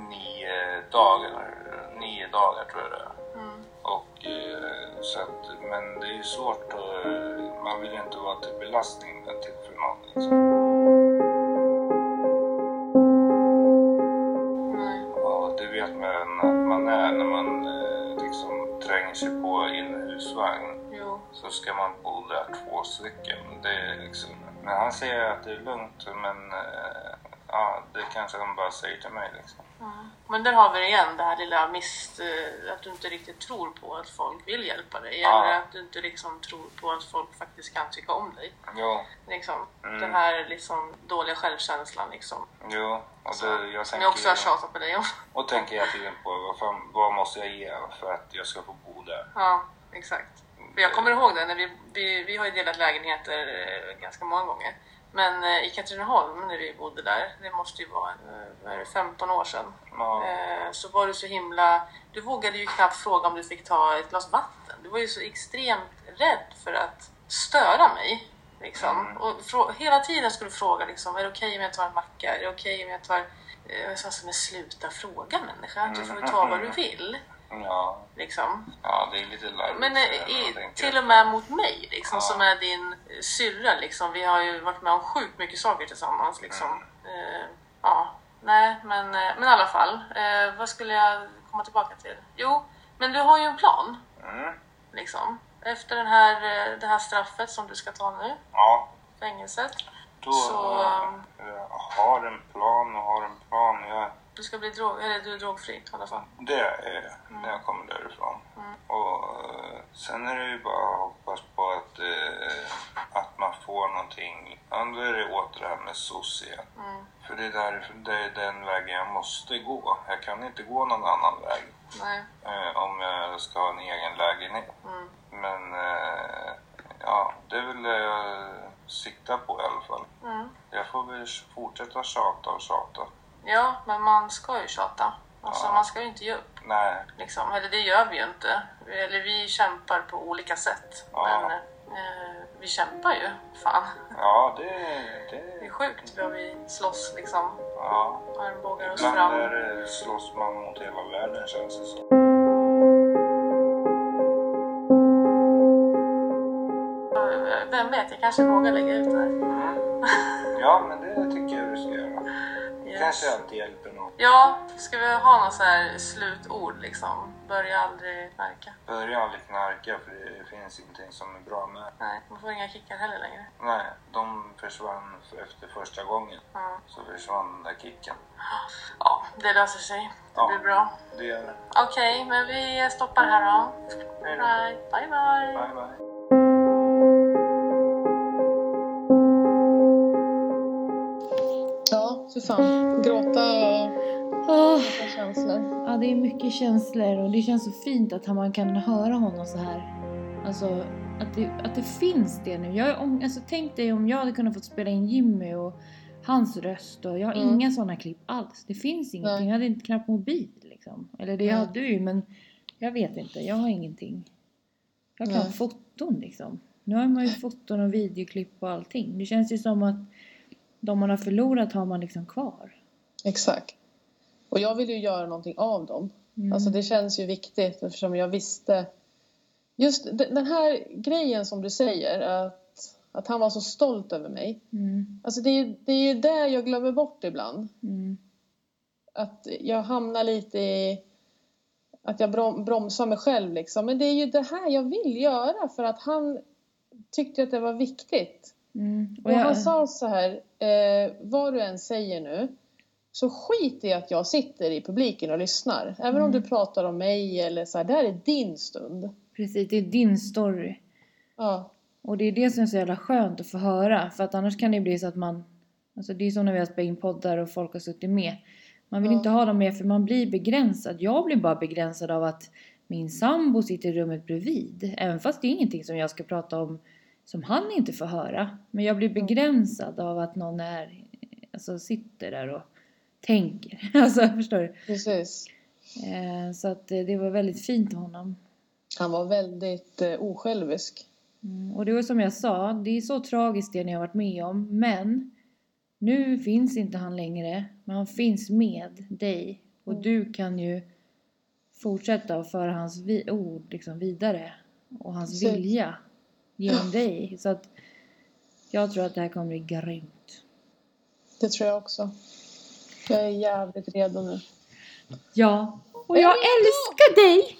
nio dagar? Nio dagar tror jag det är. Mm. Och, eh, så att, men det är ju svårt att, eh, man vill ju inte vara till belastning till för någon. Liksom. Man att man är när man eh, liksom tränger sig på i en husvagn. Jo. Så ska man bo där två stycken. Det är liksom, men han säger att det är lugnt men eh, ja, det kanske han bara säger till mig liksom. Mm. Men där har vi det igen, det här lilla miss... eh, Att du inte riktigt tror på att folk vill hjälpa dig. Ja. Eller att du inte liksom tror på att folk faktiskt kan tycka om dig. Jo, Liksom. Mm. Den här liksom dåliga självkänslan liksom. jo. Och det, jag tänker, jag också har tjatat på dig om. och tänker hela tiden på vad, fan, vad måste jag ge för att jag ska få bo där. Ja, exakt. För Jag kommer ihåg det, när vi, vi, vi har ju delat lägenheter eh, ganska många gånger. Men eh, i Katrineholm, när vi bodde där, det måste ju vara eh, det, 15 år sedan, Ja, eh, så var du så himla... Du vågade ju knappt fråga om du fick ta ett glas vatten. Du var ju så extremt rädd för att störa mig. Liksom. Mm. Och hela tiden skulle du fråga liksom, är det okej om jag tar en macka? Är det okej om jag tar... Jag sa men sluta fråga människa, du får ta vad du vill. Ja, Liksom. ja, det är lite larvigt. Men eh, i, till och med mot mig liksom, Ja. som är din syrra. Liksom. Vi har ju varit med om sjukt mycket saker tillsammans. Liksom. Eh, ja, nej, men, eh, men i alla fall. Eh, vad skulle jag komma tillbaka till? Jo, Men du har ju en plan, Mm. liksom. Efter den här, det här straffet som du ska ta nu, Ja, fängelset. då Så, jag har en plan och har en plan. Jag, Du ska bli drog, eller du är drogfri i alla fall. det är jag när jag kommer därifrån. Och eh, sen är det ju bara att hoppas på att, eh, att man får någonting. Då är det åter det här med SOS igen. För det är, där, det är den vägen jag måste gå. Jag kan inte gå någon annan väg. Eh, om jag ska ha en egen lägenhet. Men eh, ja, det är väl jag siktar på i alla fall. Mm. Jag får väl fortsätta tjata och tjata. Ja, men man ska ju tjata. Alltså, Ja. man ska ju inte ge upp. Nej, Liksom. Eller det gör vi ju inte. Eller vi kämpar på olika sätt. Ja. Men eh, vi kämpar ju. Fan. ja det... Det är det sjukt vad vi slåss liksom. ja. Armbågar oss Ibland fram. är det, slåss man mot hela världen känns det som. Vem vet, jag kanske vågar lägga ut det här. Ja, men det tycker jag. Yes. Kanske alltid hjälper någon. Ja, ska vi ha något så här slutord liksom? Börja aldrig knarka. Börja aldrig knarka för det finns ingenting som är bra med. Nej, man får inga kickar heller längre. Nej, de försvann efter första gången. Ja, Så försvann den där kicken. ja det löser sig. Det Ja. blir bra. Det gör det. Okej, men vi stoppar här då. Hej då. Right. Bye bye. Bye, bye. För fan. Gråta och och känslor. ja, det är mycket känslor och det känns så fint att man kan höra honom så här. Alltså att det, att det finns det nu. Jag, om, alltså, tänk dig om jag hade kunnat få spela in Jimmy och hans röst och jag har Mm. inga sådana klipp alls. Det finns ingenting. Nej. Jag hade inte knappt mobil liksom. Eller det Nej. hade du ju men jag vet inte. Jag har ingenting. Jag kan Nej. foton liksom. Nu har man ju foton och videoklipp och allting. Det känns ju som att de man har förlorat har man liksom kvar. Exakt. Och jag vill ju göra någonting av dem. Mm. Alltså det känns ju viktigt eftersom jag visste Just de- den här grejen som du säger att, att han var så stolt över mig. Mm, Alltså det är det, är ju det jag glömmer bort ibland. mm, Att jag hamnar lite i att jag brom, bromsar mig själv liksom. Men det är ju det här jag vill göra för att han tyckte att det var viktigt. Mm. Och han sa så här, eh, vad du än säger nu, så skit i att jag sitter i publiken och lyssnar. Även om Mm. du pratar om mig eller så här, det här är din stund. Precis, det är din story. Ja, Och det är det som är så jävla skönt att få höra. För att annars kan det bli så att man... Alltså det är som när vi har spelat in poddar och folk har suttit med. Man vill Ja. inte ha dem med för man blir begränsad. Jag blir bara begränsad av att min sambo sitter i rummet bredvid. Även fast det är ingenting som jag ska prata om som han inte får höra. Men jag blir begränsad av att någon är, alltså sitter där och tänker. Alltså förstår du? precis. Eh, så att eh, det var väldigt fint av honom. Han var väldigt eh, osjälvisk. Mm, och det var som jag sa, det är så tragiskt det ni har varit med om. Men nu finns inte han längre. Men han finns med dig. Och Mm. du kan ju fortsätta att föra hans ord liksom vidare. Och hans Precis. vilja genom dig. Så att jag tror att det här kommer bli grymt. Det tror jag också. Jag är jävligt redo nu. Ja. Och jag älskar dig!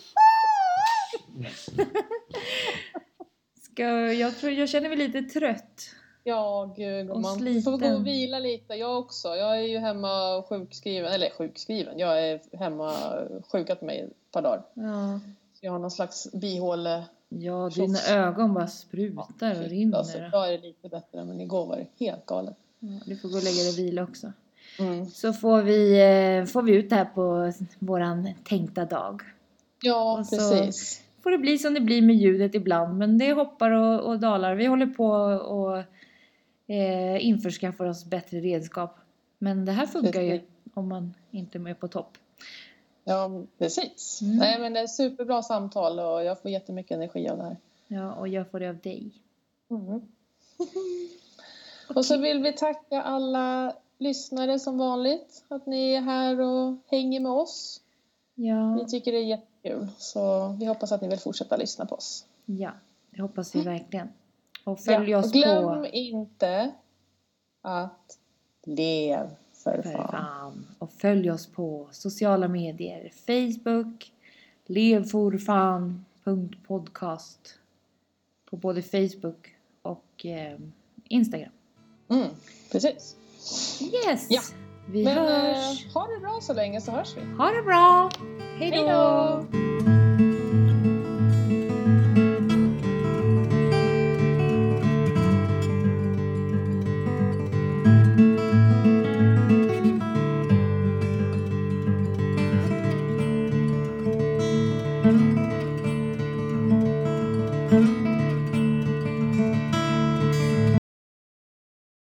Ska, jag, tror, jag känner mig lite trött. Ja, gud gumman. Du får gå och vila lite. Jag också. Jag är ju hemma sjukskriven. Eller sjukskriven. Jag är hemma sjukat mig ett par dagar. Ja. Så jag har någon slags bihåle. Ja, Tjoff. dina ögon bara sprutar och rinner. Alltså, idag är det lite bättre men igår var det helt galet. Ja, du får gå och lägga dig och vila också. Mm. Så får vi, eh, får vi ut det här på våran tänkta dag. Ja, Och precis. Får det bli som det blir med ljudet ibland, men det hoppar och, och dalar. Vi håller på och eh, införskaffar oss bättre redskap. Men det här funkar ju Precis. om man inte är på topp. Ja, precis. Mm. Nej, men det är superbra samtal och jag får jättemycket energi av det här. Ja, och jag får det av dig. Mm. Och så vill vi tacka alla lyssnare som vanligt. Att ni är här och hänger med oss. Ja, Vi tycker det är jättekul. Så vi hoppas att ni vill fortsätta lyssna på oss. ja, det hoppas vi verkligen. Och följ Ja, oss och glöm på... inte att lev för För fan. fan. Och följ oss på sociala medier. Facebook, levforfan.podcast på både Facebook och eh, Instagram. Mm, precis. Yes! Ja, Vi Men hörs! eh, ha det bra så länge så hörs vi. Ha det bra! Hej då!